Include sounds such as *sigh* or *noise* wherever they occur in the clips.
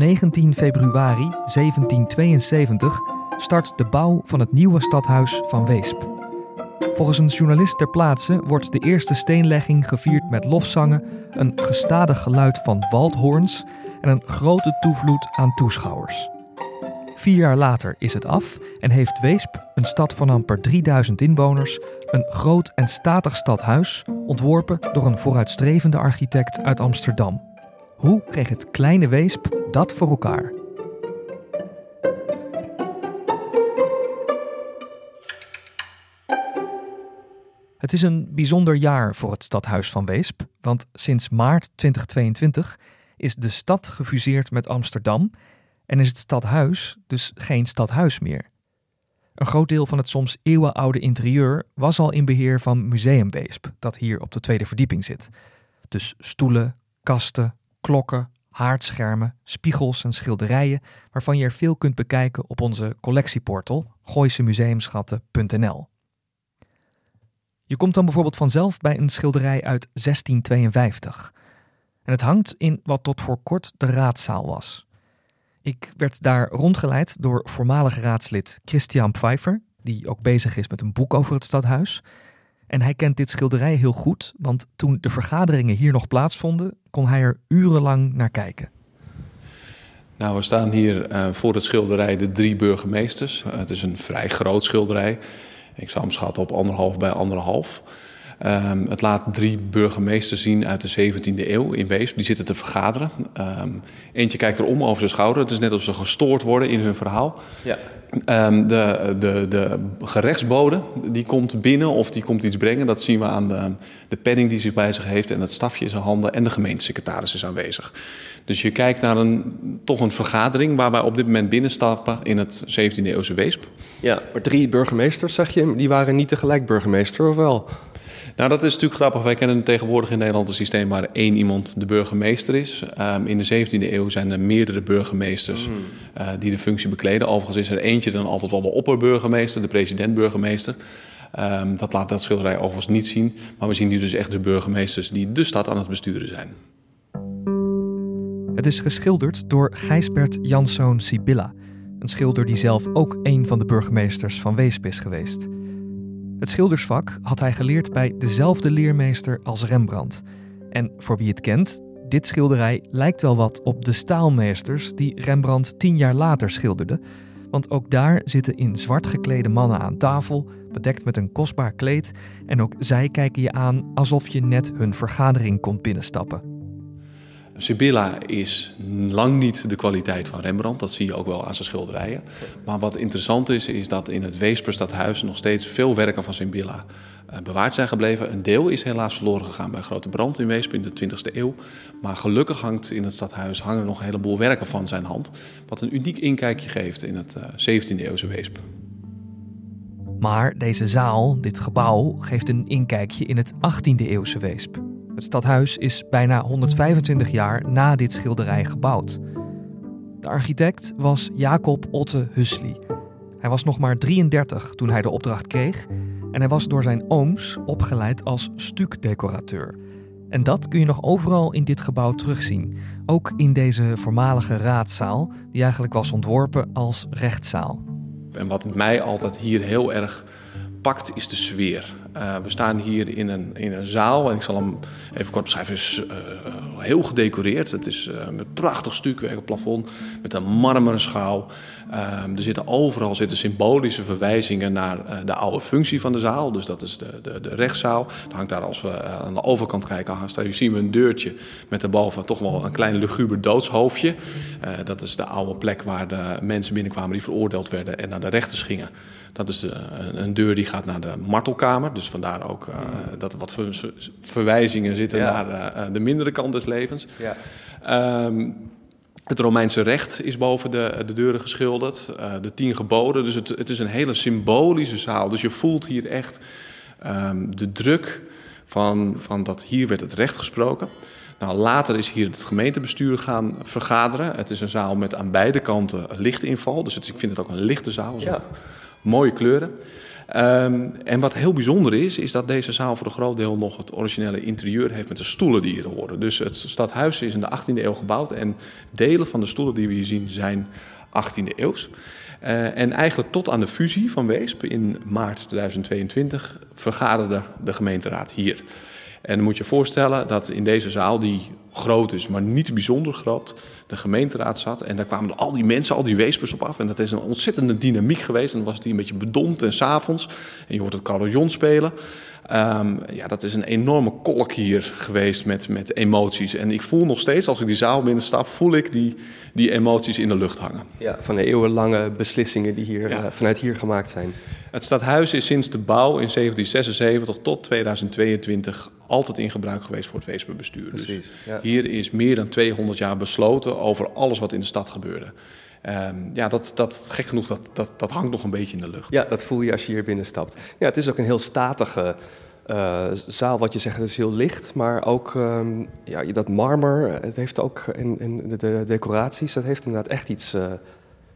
19 februari 1772 start de bouw van het nieuwe stadhuis van Weesp. Volgens een journalist ter plaatse wordt de eerste steenlegging gevierd met lofzangen, een gestadig geluid van waldhoorns en een grote toevloed aan toeschouwers. Vier jaar later is het af en heeft Weesp, een stad van amper 3000 inwoners, een groot en statig stadhuis, ontworpen door een vooruitstrevende architect uit Amsterdam. Hoe kreeg het kleine Weesp dat voor elkaar? Het is een bijzonder jaar voor het stadhuis van Weesp, want sinds maart 2022 is de stad gefuseerd met Amsterdam en is het stadhuis dus geen stadhuis meer. Een groot deel van het soms eeuwenoude interieur was al in beheer van Museum Weesp, dat hier op de tweede verdieping zit. Dus stoelen, kasten, klokken, haardschermen, spiegels en schilderijen, waarvan je er veel kunt bekijken op onze collectieportal gooisemuseumschatten.nl. Je komt dan bijvoorbeeld vanzelf bij een schilderij uit 1652. En het hangt in wat tot voor kort de raadzaal was. Ik werd daar rondgeleid door voormalig raadslid Christian Pfeiffer, die ook bezig is met een boek over het stadhuis. En hij kent dit schilderij heel goed, want toen de vergaderingen hier nog plaatsvonden, kon hij er urenlang naar kijken. Nou, we staan hier uh, voor het schilderij De Drie Burgemeesters. Uh, het is een vrij groot schilderij. Ik zou hem schatten op anderhalf bij anderhalf. Um, het laat drie burgemeesters zien uit de 17e eeuw in Weesp. Die zitten te vergaderen. Um, eentje kijkt er om over zijn schouder. Het is net alsof ze gestoord worden in hun verhaal. Ja. Um, de, de, de gerechtsbode die komt binnen of die komt iets brengen. Dat zien we aan de, de penning die zich bij zich heeft en het stafje in zijn handen. En de gemeentesecretaris is aanwezig. Dus je kijkt naar een, toch een vergadering waar wij op dit moment binnenstappen in het 17e eeuwse Weesp. Ja, maar drie burgemeesters, zeg je, die waren niet tegelijk burgemeester, of wel? Nou, dat is natuurlijk grappig. Wij kennen tegenwoordig in Nederland een systeem waar één iemand de burgemeester is. Um, in de 17e eeuw zijn er meerdere burgemeesters mm. uh, die de functie bekleden. Overigens is er eentje dan altijd wel de opperburgemeester, de president-burgemeester. Um, dat laat dat schilderij overigens niet zien. Maar we zien nu dus echt de burgemeesters die de stad aan het besturen zijn. Het is geschilderd door Gijsbert Janszoon Sibylla. Een schilder die zelf ook een van de burgemeesters van Weesp is geweest. Het schildersvak had hij geleerd bij dezelfde leermeester als Rembrandt. En voor wie het kent, dit schilderij lijkt wel wat op de staalmeesters die Rembrandt tien jaar later schilderde. Want ook daar zitten in zwart geklede mannen aan tafel, bedekt met een kostbaar kleed. En ook zij kijken je aan alsof je net hun vergadering komt binnenstappen. Sibylla is lang niet de kwaliteit van Rembrandt. Dat zie je ook wel aan zijn schilderijen. Maar wat interessant is, is dat in het Weesperstadhuis nog steeds veel werken van Sibylla uh, bewaard zijn gebleven. Een deel is helaas verloren gegaan bij grote brand in Weesp in de 20e eeuw. Maar gelukkig hangt in het stadhuis hangen nog een heleboel werken van zijn hand. Wat een uniek inkijkje geeft in het uh, 17e eeuwse Weesp. Maar deze zaal, dit gebouw, geeft een inkijkje in het 18e eeuwse Weesp. Het stadhuis is bijna 125 jaar na dit schilderij gebouwd. De architect was Jacob Otte Husli. Hij was nog maar 33 toen hij de opdracht kreeg en hij was door zijn ooms opgeleid als stukdecorateur. En dat kun je nog overal in dit gebouw terugzien. Ook in deze voormalige raadzaal, die eigenlijk was ontworpen als rechtszaal. En wat mij altijd hier heel erg pakt, is de sfeer. Uh, we staan hier in een, in een zaal en ik zal hem even kort beschrijven. Het is uh, heel gedecoreerd. Het is uh, met prachtig stukwerk op plafond, met een marmeren schaal. er zitten overal zitten symbolische verwijzingen naar de oude functie van de zaal. Dus dat is de, de, de rechtszaal. Dan hangt daar, als we aan de overkant kijken, daar zien we een deurtje met daarboven toch wel een klein luguber doodshoofdje. dat is de oude plek waar de mensen binnenkwamen die veroordeeld werden en naar de rechters gingen. Dat is de, een deur die gaat naar de martelkamer. Dus vandaar ook uh, dat er wat verwijzingen zitten naar uh, de mindere kant des levens. Ja. Um, Het Romeinse recht is boven de, de deuren geschilderd. Uh, de tien geboden. Dus het, het, is een hele symbolische zaal. Dus je voelt hier echt um, de druk van, van dat hier werd het recht gesproken. Nou, later is hier het gemeentebestuur gaan vergaderen. Het is een zaal met aan beide kanten lichtinval. Dus het, ik vind het ook een lichte zaal. Ja. Mooie kleuren. Um, en wat heel bijzonder is, is dat deze zaal voor een groot deel nog het originele interieur heeft met de stoelen die hier horen. Dus het stadhuis is in de 18e eeuw gebouwd en delen van de stoelen die we hier zien zijn 18e eeuws. Uh, en eigenlijk tot aan de fusie van Weesp in maart 2022 vergaderde de gemeenteraad hier. En dan moet je voorstellen dat in deze zaal, die groot is, maar niet bijzonder groot, de gemeenteraad zat. En daar kwamen al die mensen, al die weespers op af. En dat is een ontzettende dynamiek geweest. En dan was die een beetje bedompt en s'avonds. En je hoort het carillon spelen. Um, ja, dat is een enorme kolk hier geweest met, met emoties. En ik voel nog steeds, als ik die zaal binnenstap, voel ik die, die emoties in de lucht hangen. Ja, van de eeuwenlange beslissingen die hier, ja. uh, vanuit hier gemaakt zijn. Het stadhuis is sinds de bouw in 1776 tot 2022 altijd in gebruik geweest voor het Weesperbestuur. Dus ja. hier is meer dan 200 jaar besloten over alles wat in de stad gebeurde. Um, ja, dat, dat, gek genoeg, dat, dat, dat hangt nog een beetje in de lucht. Ja, dat voel je als je hier binnenstapt. Ja, het is ook een heel statige uh, zaal, wat je zegt, het is heel licht. Maar ook um, ja, dat marmer, het heeft ook in de, de, decoraties, dat heeft inderdaad echt iets uh,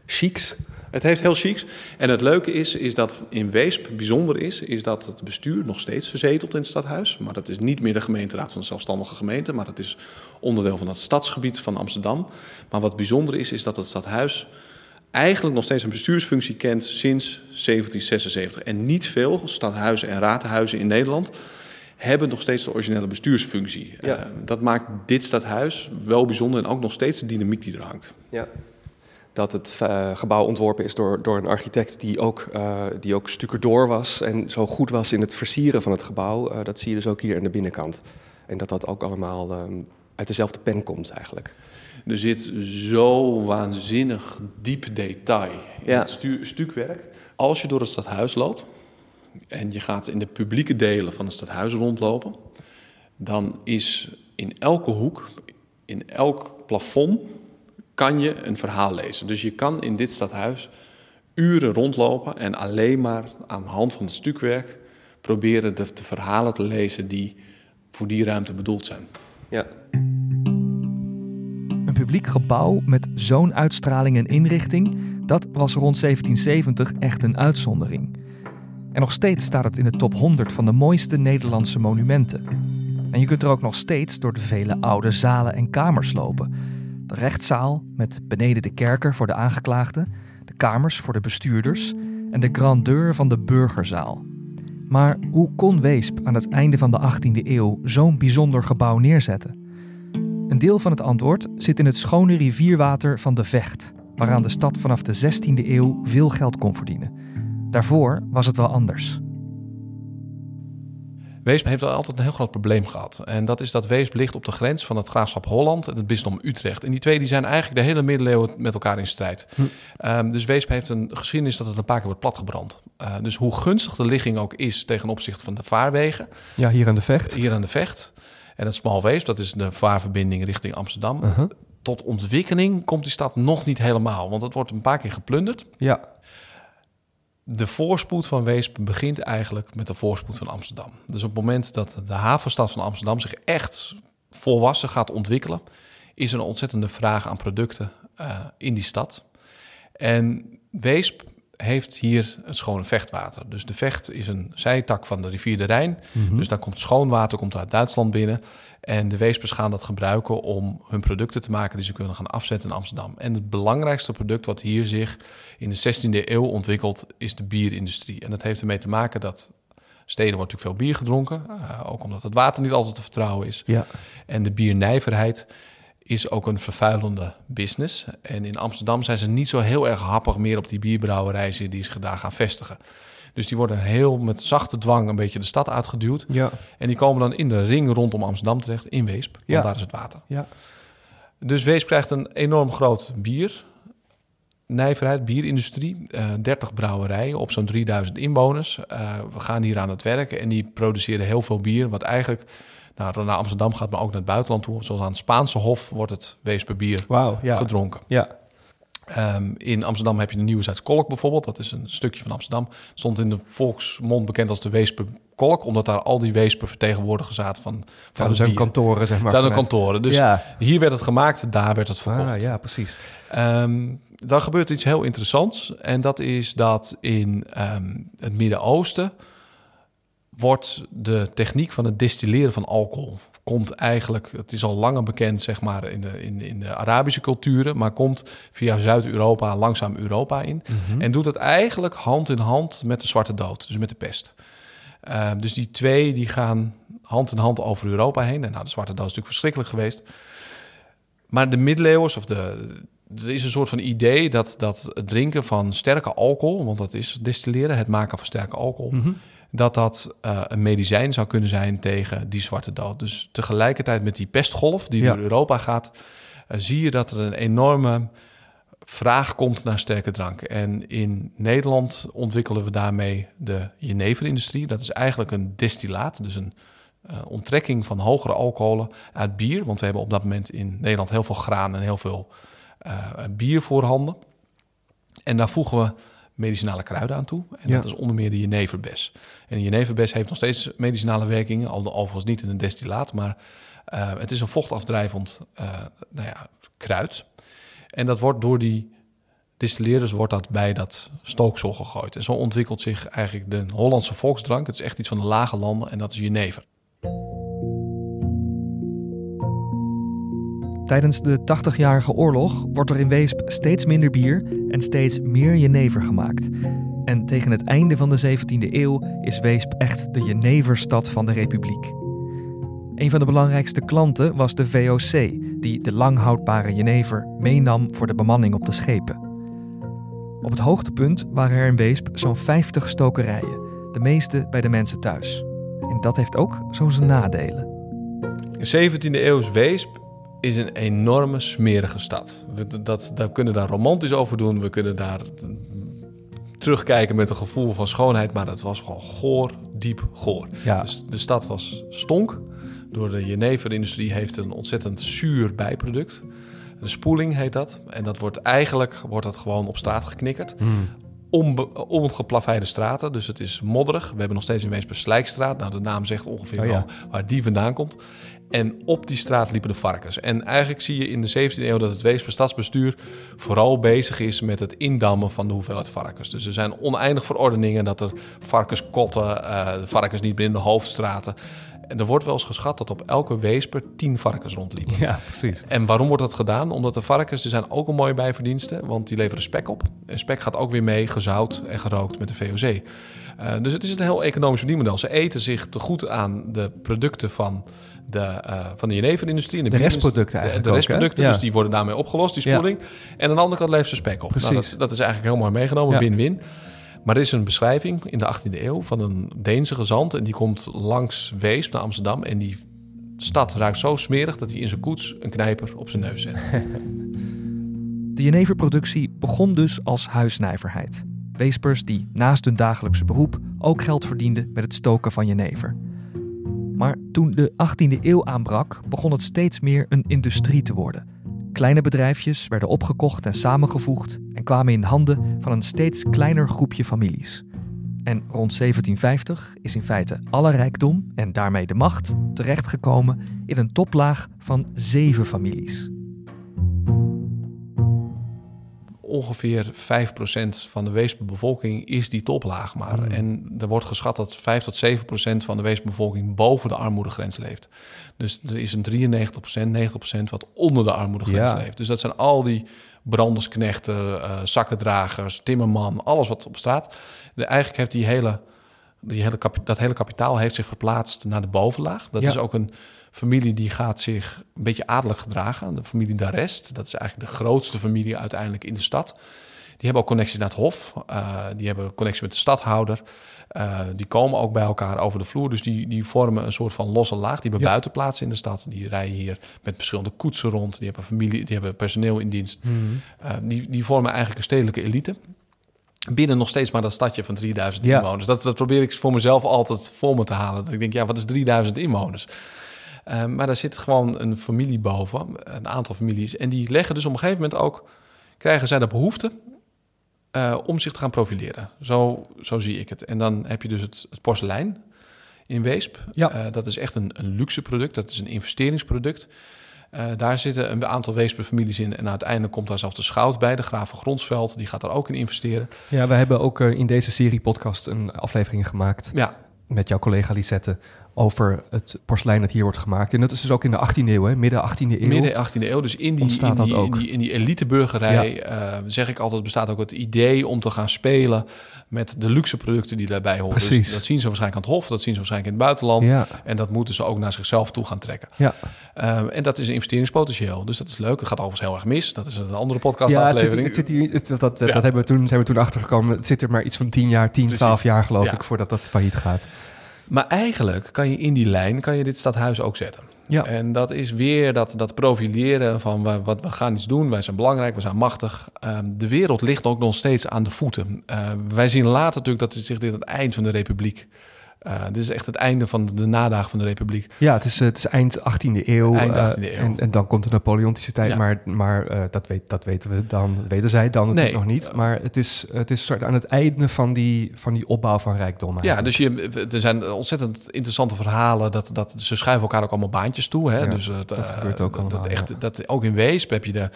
chics. Het heeft heel chics. En het leuke is, is dat in Weesp bijzonder is, is dat het bestuur nog steeds verzetelt in het stadhuis. Maar dat is niet meer de gemeenteraad van de zelfstandige gemeente, maar dat is onderdeel van het stadsgebied van Amsterdam. Maar wat bijzonder is, is dat het stadhuis eigenlijk nog steeds een bestuursfunctie kent sinds 1776. En niet veel stadhuizen en raadhuizen in Nederland hebben nog steeds de originele bestuursfunctie. Ja. Uh, dat maakt dit stadhuis wel bijzonder en ook nog steeds de dynamiek die er hangt. Ja dat het uh, gebouw ontworpen is door, door een architect die ook, uh, die ook stucadoor was en zo goed was in het versieren van het gebouw. Uh, dat zie je dus ook hier aan de binnenkant. En dat dat ook allemaal um, uit dezelfde pen komt eigenlijk. Er zit zo waanzinnig diep detail in ja. het stukwerk. Als je door het stadhuis loopt en je gaat in de publieke delen van het stadhuis rondlopen, dan is in elke hoek, in elk plafond kan je een verhaal lezen. Dus je kan in dit stadhuis uren rondlopen en alleen maar aan de hand van het stukwerk proberen de, de verhalen te lezen die voor die ruimte bedoeld zijn. Ja. Een publiek gebouw met zo'n uitstraling en inrichting, dat was rond 1770 echt een uitzondering. En nog steeds staat het in de top 100 van de mooiste Nederlandse monumenten. En je kunt er ook nog steeds door de vele oude zalen en kamers lopen de rechtszaal met beneden de kerker voor de aangeklaagden, de kamers voor de bestuurders en de grandeur van de burgerzaal. Maar hoe kon Weesp aan het einde van de 18e eeuw zo'n bijzonder gebouw neerzetten? Een deel van het antwoord zit in het schone rivierwater van de Vecht, waaraan de stad vanaf de 16e eeuw veel geld kon verdienen. Daarvoor was het wel anders. Weesp heeft altijd een heel groot probleem gehad. En dat is dat Weesp ligt op de grens van het graafschap Holland en het bisdom Utrecht. En die twee die zijn eigenlijk de hele middeleeuwen met elkaar in strijd. Hm. Um, dus Weesp heeft een geschiedenis dat het een paar keer wordt platgebrand. Uh, dus hoe gunstig de ligging ook is tegen opzichte van de vaarwegen. Ja, hier aan de Vecht. Hier aan de Vecht. En het Smal Weesp, dat is de vaarverbinding richting Amsterdam. Uh -huh. Tot ontwikkeling komt die stad nog niet helemaal, want het wordt een paar keer geplunderd. Ja de voorspoed van Weesp begint eigenlijk met de voorspoed van Amsterdam. Dus op het moment dat de havenstad van Amsterdam zich echt volwassen gaat ontwikkelen, is er een ontzettende vraag aan producten uh, in die stad. En Weesp heeft hier het schone vechtwater. Dus de vecht is een zijtak van de rivier de Rijn. Mm -hmm. Dus dan komt schoon water komt uit Duitsland binnen. En de Weespers gaan dat gebruiken om hun producten te maken die ze kunnen gaan afzetten in Amsterdam. En het belangrijkste product wat hier zich in de 16e eeuw ontwikkelt, is de bierindustrie. En dat heeft ermee te maken dat steden wordt natuurlijk veel bier gedronken, uh, ook omdat het water niet altijd te vertrouwen is. Ja. En de biernijverheid is ook een vervuilende business. En in Amsterdam zijn ze niet zo heel erg happig meer op die bierbrouwerijen die zich daar gaan vestigen. Dus die worden heel met zachte dwang een beetje de stad uitgeduwd. Ja. En die komen dan in de ring rondom Amsterdam terecht, in Weesp. Want Ja. daar is het water. Ja. Dus Weesp krijgt een enorm groot bier. Nijverheid, bierindustrie. eh 30 brouwerijen op zo'n 3000 inwoners. Eh, we gaan hier aan het werk en die produceren heel veel bier. Wat eigenlijk naar, naar Amsterdam gaat, maar ook naar het buitenland toe. Zoals aan het Spaanse Hof wordt het Weesperbier Wauw, ja. gedronken. Ja, Ehm, in Amsterdam heb je de Nieuwzijds Kolk bijvoorbeeld. Dat is een stukje van Amsterdam. Stond in de volksmond bekend als de Weesper Kolk, omdat daar al die Weesper vertegenwoordigers zaten van, van zijn kantoren, zeg maar. Zijn er kantoren. Dus ja. hier werd het gemaakt, daar werd het verkocht. Ah, ja, precies. Ehm, dan gebeurt iets heel interessants. En dat is dat in ehm, het Midden-Oosten wordt de techniek van het distilleren van alcohol komt eigenlijk, het is al langer bekend zeg maar in de, in, in de Arabische culturen, maar komt via Zuid-Europa langzaam Europa in. En doet het eigenlijk hand in hand met de Zwarte Dood, dus met de pest. Ehm, dus die twee die gaan hand in hand over Europa heen. En nou, de Zwarte Dood is natuurlijk verschrikkelijk geweest. Maar de middeleeuwers, of de, er is een soort van idee dat, dat het drinken van sterke alcohol, want dat is distilleren, het maken van sterke alcohol, dat dat eh, een medicijn zou kunnen zijn tegen die zwarte dood. Dus tegelijkertijd met die pestgolf die Ja. door Europa gaat, eh, zie je dat er een enorme vraag komt naar sterke drank. En in Nederland ontwikkelen we daarmee de jeneverindustrie. Dat is eigenlijk een destillaat, dus een eh, onttrekking van hogere alcoholen uit bier. Want we hebben op dat moment in Nederland heel veel graan en heel veel bier voorhanden. En daar voegen we medicinale kruiden aan toe. En Ja. dat is onder meer de jeneverbes. En de jeneverbes heeft nog steeds medicinale werkingen, al overigens niet in een destillaat, maar eh, het is een vochtafdrijvend eh, nou ja, kruid. En dat wordt door die distilleerders wordt dat bij dat stooksel gegooid. En zo ontwikkelt zich eigenlijk de Hollandse volksdrank. Het is echt iets van de lage landen en dat is jenever. Tijdens de 80-jarige oorlog wordt er in Weesp steeds minder bier en steeds meer jenever gemaakt. En tegen het einde van de 17e eeuw is Weesp echt de jeneverstad van de Republiek. Een van de belangrijkste klanten was de VOC, die de langhoudbare jenever meenam voor de bemanning op de schepen. Op het hoogtepunt waren er in Weesp zo'n 50 stokerijen, de meeste bij de mensen thuis. En dat heeft ook zo zijn nadelen. De 17e eeuws Weesp is een enorme smerige stad. We, dat, daar kunnen daar romantisch over doen. We kunnen daar mm, terugkijken met een gevoel van schoonheid. Maar dat was gewoon goor, diep goor. Ja. Dus de stad was stonk. Door de jeneverindustrie heeft een ontzettend zuur bijproduct. De spoeling heet dat. En dat wordt eigenlijk wordt dat gewoon op straat geknikkerd. Hmm. Ongeplaveide straten, dus het is modderig. We hebben nog steeds in Weesp een Slijkstraat. Nou, de naam zegt ongeveer Oh ja. wel waar die vandaan komt. En op die straat liepen de varkens. En eigenlijk zie je in de 17e eeuw dat het Weesper stadsbestuur vooral bezig is met het indammen van de hoeveelheid varkens. Dus er zijn oneindig verordeningen dat er varkenskotten, eh varkens niet meer in de hoofdstraten. En er wordt wel eens geschat dat op elke Weesper tien varkens rondliepen. Ja, precies. En waarom wordt dat gedaan? Omdat de varkens, die zijn ook een mooie bijverdiensten, want die leveren spek op. En spek gaat ook weer mee gezout en gerookt met de VOC. Eh, dus het is een heel economisch verdienmodel. Ze eten zich te goed aan de producten van de, eh, van de jeneverindustrie. en De restproducten De- eigenlijk De, ook, restproducten, dus Ja. die worden daarmee opgelost, die Ja. spoeling. En aan de andere kant levert ze spek op. Nou, Precies. dat, dat is eigenlijk heel mooi meegenomen, Ja. Maar er is een beschrijving in de 18e eeuw van een Deense gezant. En die komt langs Weesp naar Amsterdam. En die stad ruikt zo smerig dat hij in zijn koets een knijper op zijn neus zet. *laughs* De jeneverproductie begon dus als huisnijverheid. Weespers die naast hun dagelijkse beroep ook geld verdienden met het stoken van jenever. Maar toen de 18e eeuw aanbrak, begon het steeds meer een industrie te worden. Kleine bedrijfjes werden opgekocht en samengevoegd en kwamen in handen van een steeds kleiner groepje families. En rond 1750 is in feite alle rijkdom en daarmee de macht terechtgekomen in een toplaag van zeven families. Ongeveer 5% van de Weesperbevolking is die toplaag maar. Hmm. En er wordt geschat dat 5 tot 7% van de Weesperbevolking boven de armoedegrens leeft. Dus er is een 93%, 90% wat onder de armoedegrens Ja. leeft. Dus dat zijn al die brandersknechten, eh zakkendragers, timmerman, alles wat op straat. De, eigenlijk heeft die hele, die hele dat hele kapitaal heeft zich verplaatst naar de bovenlaag. Dat Ja. is ook een familie die gaat zich een beetje adellijk gedragen. De familie Darest, dat is eigenlijk de grootste familie uiteindelijk in de stad. Die hebben ook connecties naar het hof. eh, die hebben connectie met de stadhouder. Eh, die komen ook bij elkaar over de vloer. Dus die, die vormen een soort van losse laag. Die hebben Ja. buitenplaatsen in de stad. Die rijden hier met verschillende koetsen rond. Die hebben familie, die hebben personeel in dienst. Eh, die, die vormen eigenlijk een stedelijke elite. Binnen nog steeds maar dat stadje van 3000 Ja. inwoners. Dat, dat probeer ik voor mezelf altijd voor me te halen. Dat ik denk, ja, wat is 3000 inwoners? Eh, maar daar zit gewoon een familie boven, een aantal families. En die leggen dus op een gegeven moment ook, krijgen zij de behoefte eh, om zich te gaan profileren. Zo, zo zie ik het. En dan heb je dus het, het porselein in Weesp. Ja. Eh, dat is echt een, een luxe product, dat is een investeringsproduct. Eh, daar zitten een aantal Weesp-families in. En uiteindelijk komt daar zelfs de schout bij, de graaf van Gronsveld. Die gaat daar ook in investeren. Ja, we hebben ook eh, in deze serie podcast een aflevering gemaakt Ja, met jouw collega Lisette over het porselein dat hier wordt gemaakt. En dat is dus ook in de 18e eeuw, hè? midden 18e eeuw. midden 18e eeuw. Dus in die, in die, ook. In die, in die eliteburgerij, eh, zeg ik altijd, bestaat ook het idee om te gaan spelen met de luxe producten die daarbij horen. Dus Precies. dat zien ze waarschijnlijk aan het hof, dat zien ze waarschijnlijk in het buitenland. Ja, En dat moeten ze ook naar zichzelf toe gaan trekken. ja. Um, en dat is een investeringspotentieel. Dus dat is leuk. Het gaat overigens heel erg mis. Dat is een andere ja het, zit, podcastaflevering. het zit hier, het, dat, dat, Ja. dat hebben we toen, zijn we toen achtergekomen. Het zit er maar iets van 10 jaar, 10, Precies. 12 jaar geloof ik, voordat dat failliet gaat. Maar eigenlijk kan je in die lijn kan je dit stadhuis ook zetten. Ja. En dat is weer dat, dat profileren van we, wat, we gaan iets doen. Wij zijn belangrijk, we zijn machtig. Um, de wereld ligt ook nog steeds aan de voeten. Uh, wij zien later natuurlijk dat het zich dit het eind van de republiek. Uh, dit is echt het einde van de nadagen van de republiek. Ja, het is, eh, het is eind 18e eeuw. Eind eh, 18e eeuw. en, en dan komt de Napoleontische tijd. Ja. Maar, maar eh, dat, weet, dat weten we dan, dat weten zij dan natuurlijk Nee. nog niet. Maar het is, het is soort aan het einde van die, van die opbouw van rijkdom. Ja, dus je, er zijn ontzettend interessante verhalen. Dat, dat, ze schuiven elkaar ook allemaal baantjes toe. Hè? Ja, dus, dat gebeurt ook allemaal, dat echt, ja. dat, ook in Weesp heb je de,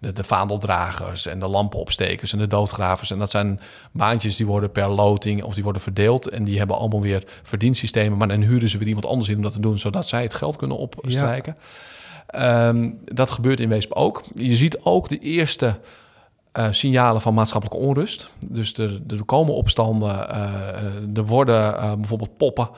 de, de vaandeldragers en de lampenopstekers en de doodgravers. En dat zijn baantjes die worden per loting of die worden verdeeld. En die hebben allemaal weer verdiensystemen. Maar dan huren ze weer iemand anders in om dat te doen, zodat zij het geld kunnen opstrijken. Um, dat gebeurt in Weesp ook. Je ziet ook de eerste uh, signalen van maatschappelijke onrust. Dus er, er komen opstanden, uh, er worden uh, bijvoorbeeld poppen,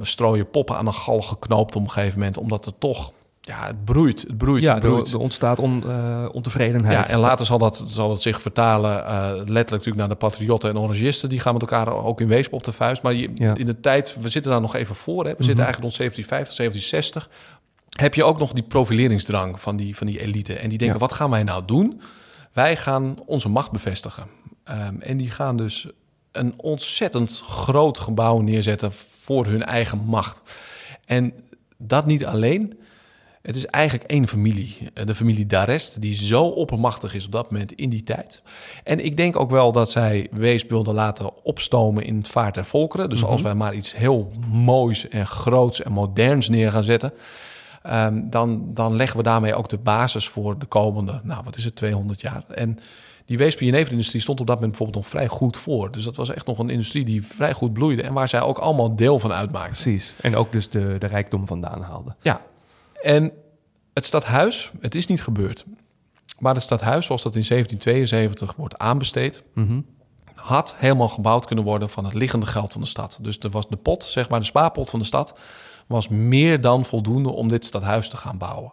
strooien poppen aan een galg geknoopt op een gegeven moment, omdat er toch ja, het broeit. Het broeit. Ja, het broeit. Er, ontstaat on, uh, ontevredenheid. Ja, en later zal dat, zal het zich vertalen, uh, letterlijk natuurlijk naar de patriotten en orangisten. Die gaan met elkaar ook in Weesp op de vuist. Maar je, ja. in de tijd, we zitten daar nog even voor. Hè? We mm -hmm. zitten eigenlijk rond 1750, 1760. Heb je ook nog die profileringsdrang van die, van die elite. En die denken, ja. wat gaan wij nou doen? Wij gaan onze macht bevestigen. Um, en die gaan dus een ontzettend groot gebouw neerzetten voor hun eigen macht. En dat niet alleen. Het is eigenlijk één familie. De familie Darest, die zo oppermachtig is op dat moment in die tijd. En ik denk ook wel dat zij Weesp wilden laten opstomen in het vaart der volkeren. Dus mm -hmm. als wij maar iets heel moois en groots en moderns neer gaan zetten... Um, dan, dan leggen we daarmee ook de basis voor de komende, nou wat is het, 200 jaar. En die Weesp jeneverindustrie stond op dat moment bijvoorbeeld nog vrij goed voor. Dus dat was echt nog een industrie die vrij goed bloeide en waar zij ook allemaal deel van uitmaakten. Precies, en ook dus de, de rijkdom vandaan haalden. Ja, en het stadhuis, het is niet gebeurd. Maar het stadhuis, zoals dat in 1772 wordt aanbesteed... Mm -hmm. had helemaal gebouwd kunnen worden van het liggende geld van de stad. Dus er was de pot, zeg maar de spaarpot van de stad was meer dan voldoende om dit stadhuis te gaan bouwen.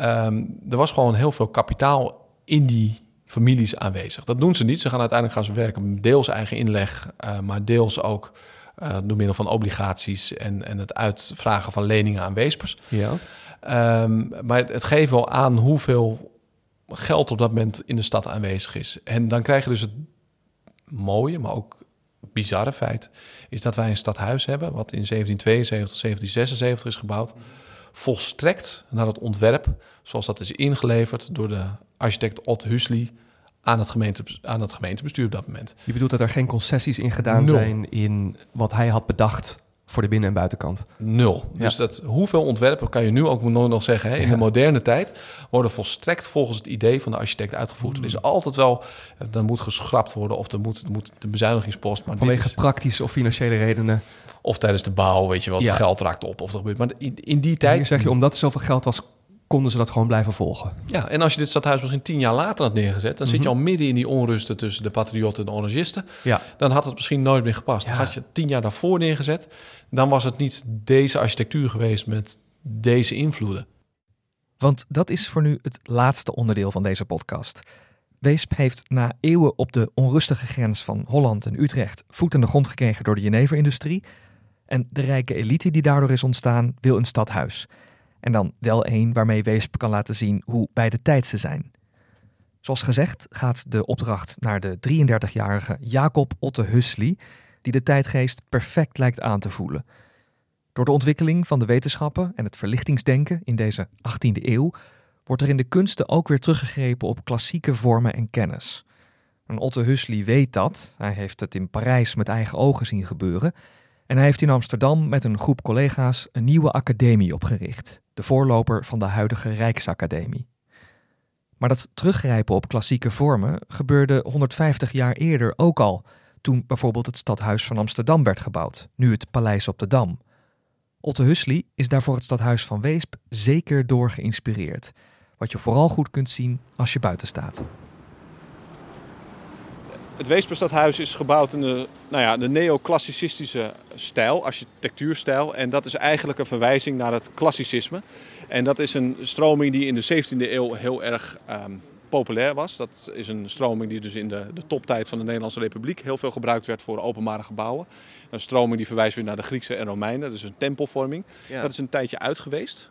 Um, er was gewoon heel veel kapitaal in die families aanwezig. Dat doen ze niet. Ze gaan uiteindelijk gaan ze werken met deels eigen inleg, uh, maar deels ook uh, door middel van obligaties en, en het uitvragen van leningen aan weespers. Ja. Um, maar het, het geeft wel aan hoeveel geld op dat moment in de stad aanwezig is. En dan krijg je dus het mooie, maar ook bizarre feit is dat wij een stadhuis hebben, wat in 1772, 1776 is gebouwd, volstrekt naar het ontwerp zoals dat is ingeleverd door de architect Ott Husley aan het, gemeente, aan het gemeentebestuur op dat moment. Je bedoelt dat er geen concessies in gedaan Nul. zijn in wat hij had bedacht voor de binnen- en buitenkant? Nul. Ja. Dus dat, hoeveel ontwerpen kan je nu ook nog zeggen, hè, in ja. de moderne tijd, worden volstrekt volgens het idee van de architect uitgevoerd. Mm. Er is altijd wel, er moet geschrapt worden of er moet, er moet de bezuinigingspost. Maar Vanwege is, praktische of financiële redenen. Of tijdens de bouw, weet je wel, het Ja. geld raakt op of dat gebeurt. Maar in, in die tijd... Zeg je, omdat er zoveel geld was, konden ze dat gewoon blijven volgen. Ja, en als je dit stadhuis misschien tien jaar later had neergezet... dan zit je al midden in die onrusten tussen de patriotten en de orangisten. Ja. Dan had het misschien nooit meer gepast. Ja. Had je het tien jaar daarvoor neergezet... dan was het niet deze architectuur geweest met deze invloeden. Want dat is voor nu het laatste onderdeel van deze podcast. Weesp heeft na eeuwen op de onrustige grens van Holland en Utrecht voet aan de grond gekregen door de jeneverindustrie. En de rijke elite die daardoor is ontstaan, wil een stadhuis. En dan wel één waarmee Weesp kan laten zien hoe bij de tijd ze zijn. Zoals gezegd gaat de opdracht naar de 33-jarige Jacob Otte Husley, die de tijdgeest perfect lijkt aan te voelen. Door de ontwikkeling van de wetenschappen en het verlichtingsdenken in deze 18e eeuw wordt er in de kunsten ook weer teruggegrepen op klassieke vormen en kennis. En Otto Huxley weet dat. Hij heeft het in Parijs met eigen ogen zien gebeuren. En hij heeft in Amsterdam met een groep collega's een nieuwe academie opgericht, de voorloper van de huidige Rijksacademie. Maar dat teruggrijpen op klassieke vormen gebeurde 150 jaar eerder ook al, toen bijvoorbeeld het stadhuis van Amsterdam werd gebouwd, nu het Paleis op de Dam. Otto Huxley is daarvoor het stadhuis van Weesp zeker door geïnspireerd, wat je vooral goed kunt zien als je buiten staat. Het Weesperstadhuis is gebouwd in de, nou ja, de neoclassicistische stijl, architectuurstijl. En dat is eigenlijk een verwijzing naar het klassicisme. En dat is een stroming die in de 17e eeuw heel erg ehm, populair was. Dat is een stroming die dus in de, de toptijd van de Nederlandse Republiek heel veel gebruikt werd voor openbare gebouwen. Een stroming die verwijst weer naar de Griekse en Romeinen, dus een tempelvorming. Dat is een tijdje uit geweest.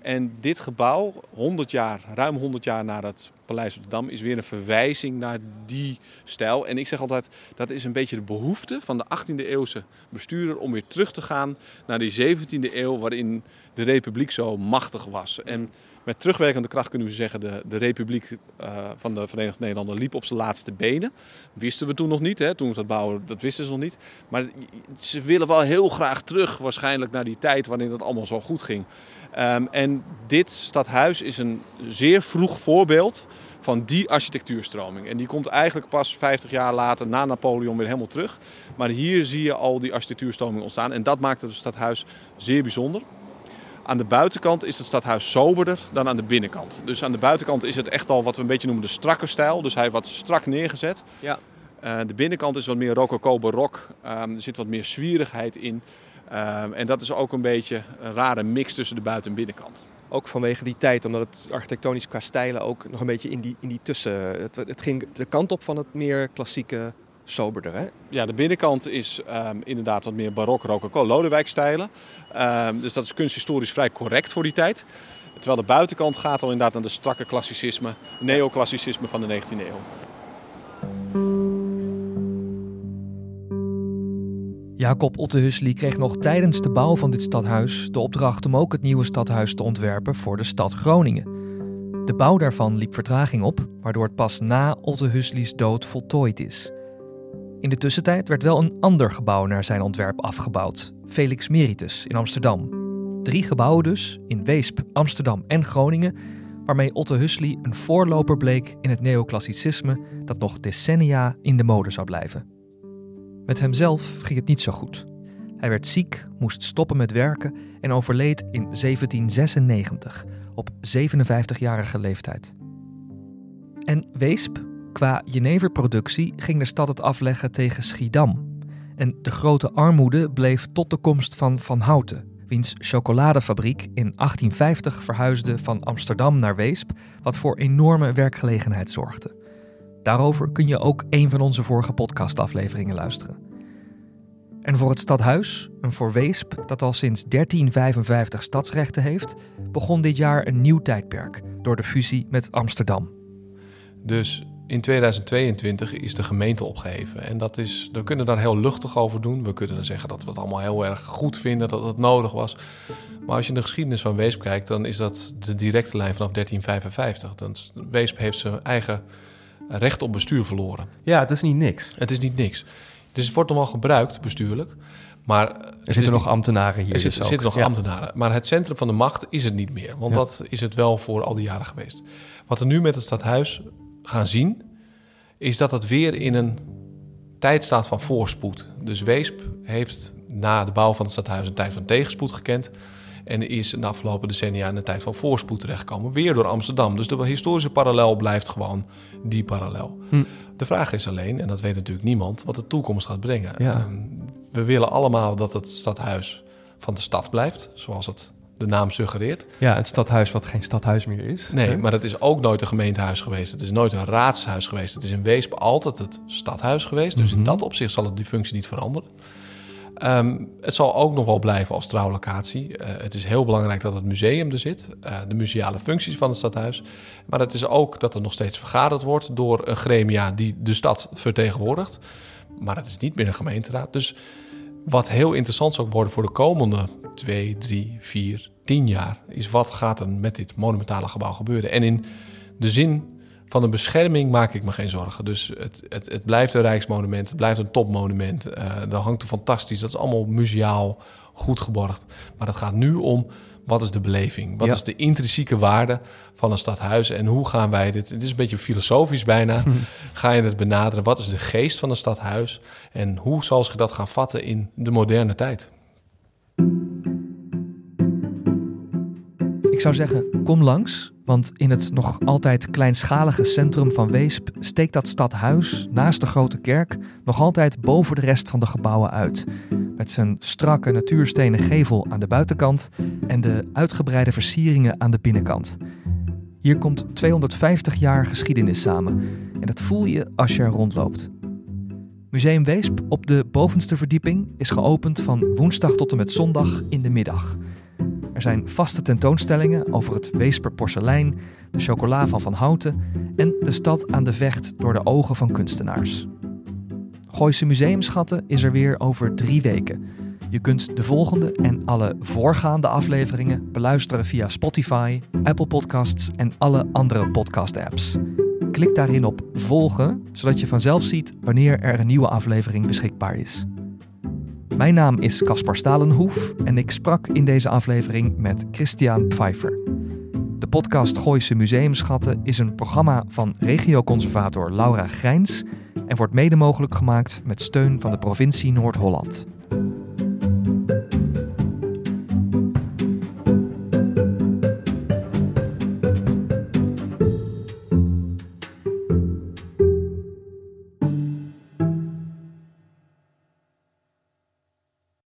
En dit gebouw, 100 jaar, ruim 100 jaar na het Paleis op de Dam, is weer een verwijzing naar die stijl. En ik zeg altijd, dat is een beetje de behoefte van de 18e eeuwse bestuurder om weer terug te gaan naar die 17e eeuw waarin de republiek zo machtig was. En met terugwerkende kracht kunnen we zeggen, de, de republiek uh, van de Verenigde Nederlanden liep op zijn laatste benen. Wisten we toen nog niet, hè? toen we dat bouwen, dat wisten ze nog niet. Maar ze willen wel heel graag terug waarschijnlijk naar die tijd waarin het allemaal zo goed ging. Um, en dit stadhuis is een zeer vroeg voorbeeld van die architectuurstroming. En die komt eigenlijk pas 50 jaar later na Napoleon weer helemaal terug. Maar hier zie je al die architectuurstroming ontstaan. En dat maakt het stadhuis zeer bijzonder. Aan de buitenkant is het stadhuis soberder dan aan de binnenkant. Dus aan de buitenkant is het echt al wat we een beetje noemen de strakke stijl. Dus hij heeft wat strak neergezet. Ja. Uh, de binnenkant is wat meer rococo-barok. Um, er zit wat meer zwierigheid in. Um, en dat is ook een beetje een rare mix tussen de buiten- en binnenkant. Ook vanwege die tijd, omdat het architectonisch qua stijlen ook nog een beetje in die, in die tussen... Het, het ging de kant op van het meer klassieke soberder. Hè? Ja, de binnenkant is um, inderdaad wat meer barok, rococo, Lodewijk-stijlen. Um, dus dat is kunsthistorisch vrij correct voor die tijd. Terwijl de buitenkant gaat al inderdaad naar de strakke klassicisme, neoclassicisme van de 19e eeuw. Jacob Otte Hussely kreeg nog tijdens de bouw van dit stadhuis de opdracht om ook het nieuwe stadhuis te ontwerpen voor de stad Groningen. De bouw daarvan liep vertraging op, waardoor het pas na Otte Hussely's dood voltooid is. In de tussentijd werd wel een ander gebouw naar zijn ontwerp afgebouwd, Felix Meritus in Amsterdam. Drie gebouwen dus, in Weesp, Amsterdam en Groningen, waarmee Otto Huxley een voorloper bleek in het neoclassicisme dat nog decennia in de mode zou blijven. Met hemzelf ging het niet zo goed. Hij werd ziek, moest stoppen met werken en overleed in 1796 op 57-jarige leeftijd. En Weesp, Qua jeneverproductie ging de stad het afleggen tegen Schiedam. En de grote armoede bleef tot de komst van Van Houten, wiens chocoladefabriek in 1850 verhuisde van Amsterdam naar Weesp, wat voor enorme werkgelegenheid zorgde. Daarover kun je ook een van onze vorige podcastafleveringen luisteren. En voor het stadhuis, een voor Weesp dat al sinds 1355 stadsrechten heeft, begon dit jaar een nieuw tijdperk door de fusie met Amsterdam. Dus in 2022 is de gemeente opgeheven. En dat is, we kunnen daar heel luchtig over doen. We kunnen zeggen dat we het allemaal heel erg goed vinden, dat het nodig was. Maar als je de geschiedenis van Weesp kijkt, dan is dat de directe lijn vanaf 1355. Dan, Weesp heeft zijn eigen recht op bestuur verloren. Ja, het is niet niks. Het is niet niks. Dus het wordt nog wel gebruikt, bestuurlijk. Maar er zitten nog ambtenaren hier. Er, zit, dus zitten nog ambtenaren. Maar het centrum van de macht is het niet meer. Want dat is het wel voor al die jaren geweest. Wat er nu met het stadhuis gaan zien, is dat het weer in een tijd staat van voorspoed. Dus Weesp heeft na de bouw van het stadhuis een tijd van tegenspoed gekend. En is in de afgelopen decennia in een tijd van voorspoed terechtgekomen. Weer door Amsterdam. Dus de historische parallel blijft gewoon die parallel. Hm. De vraag is alleen, en dat weet natuurlijk niemand, wat de toekomst gaat brengen. Ehm, we willen allemaal dat het stadhuis van de stad blijft, zoals het de naam suggereert. Ja, het stadhuis wat geen stadhuis meer is. Nee, maar het is ook nooit een gemeentehuis geweest. Het is nooit een raadshuis geweest. Het is in Weesp altijd het stadhuis geweest. Dus in mhm. dat opzicht zal het die functie niet veranderen. Ehm, het zal ook nog wel blijven als trouwlocatie. Uh, het is heel belangrijk dat het museum er zit, uh, de museale functies van het stadhuis. Maar het is ook dat er nog steeds vergaderd wordt door een gremia die de stad vertegenwoordigt. Maar het is niet meer een gemeenteraad. Dus wat heel interessant zal worden voor de komende twee, drie, vier, tien jaar, is wat gaat er met dit monumentale gebouw gebeuren. En in de zin van de bescherming maak ik me geen zorgen. Dus het, het, het blijft een rijksmonument, het blijft een topmonument. Uh, dat hangt er fantastisch, dat is allemaal museaal goed geborgd. Maar het gaat nu om wat is de beleving? Wat is de intrinsieke waarde van een stadhuis? En hoe gaan wij dit? Het is een beetje filosofisch bijna. *laughs* Ga je het benaderen? Wat is de geest van een stadhuis? En hoe zal ze dat gaan vatten in de moderne tijd? Ik zou zeggen, kom langs, want in het nog altijd kleinschalige centrum van Weesp steekt dat stadhuis naast de grote kerk nog altijd boven de rest van de gebouwen uit. Met zijn strakke natuurstenen gevel aan de buitenkant en de uitgebreide versieringen aan de binnenkant. Hier komt 250 jaar geschiedenis samen en dat voel je als je er rondloopt. Museum Weesp op de bovenste verdieping is geopend van woensdag tot en met zondag in de middag. Er zijn vaste tentoonstellingen over het Weesper porselein, de chocola van Van Houten en de stad aan de vecht door de ogen van kunstenaars. Gooise Museumschatten is er weer over drie weken. Je kunt de volgende en alle voorgaande afleveringen beluisteren via Spotify, Apple Podcasts en alle andere podcast-apps. Klik daarin op volgen, zodat je vanzelf ziet wanneer er een nieuwe aflevering beschikbaar is. Mijn naam is Caspar Stalenhoef en ik sprak in deze aflevering met Christian Pfeiffer. De podcast Gooise Museumschatten is een programma van regioconservator Laura Grijns en wordt mede mogelijk gemaakt met steun van de provincie Noord-Holland.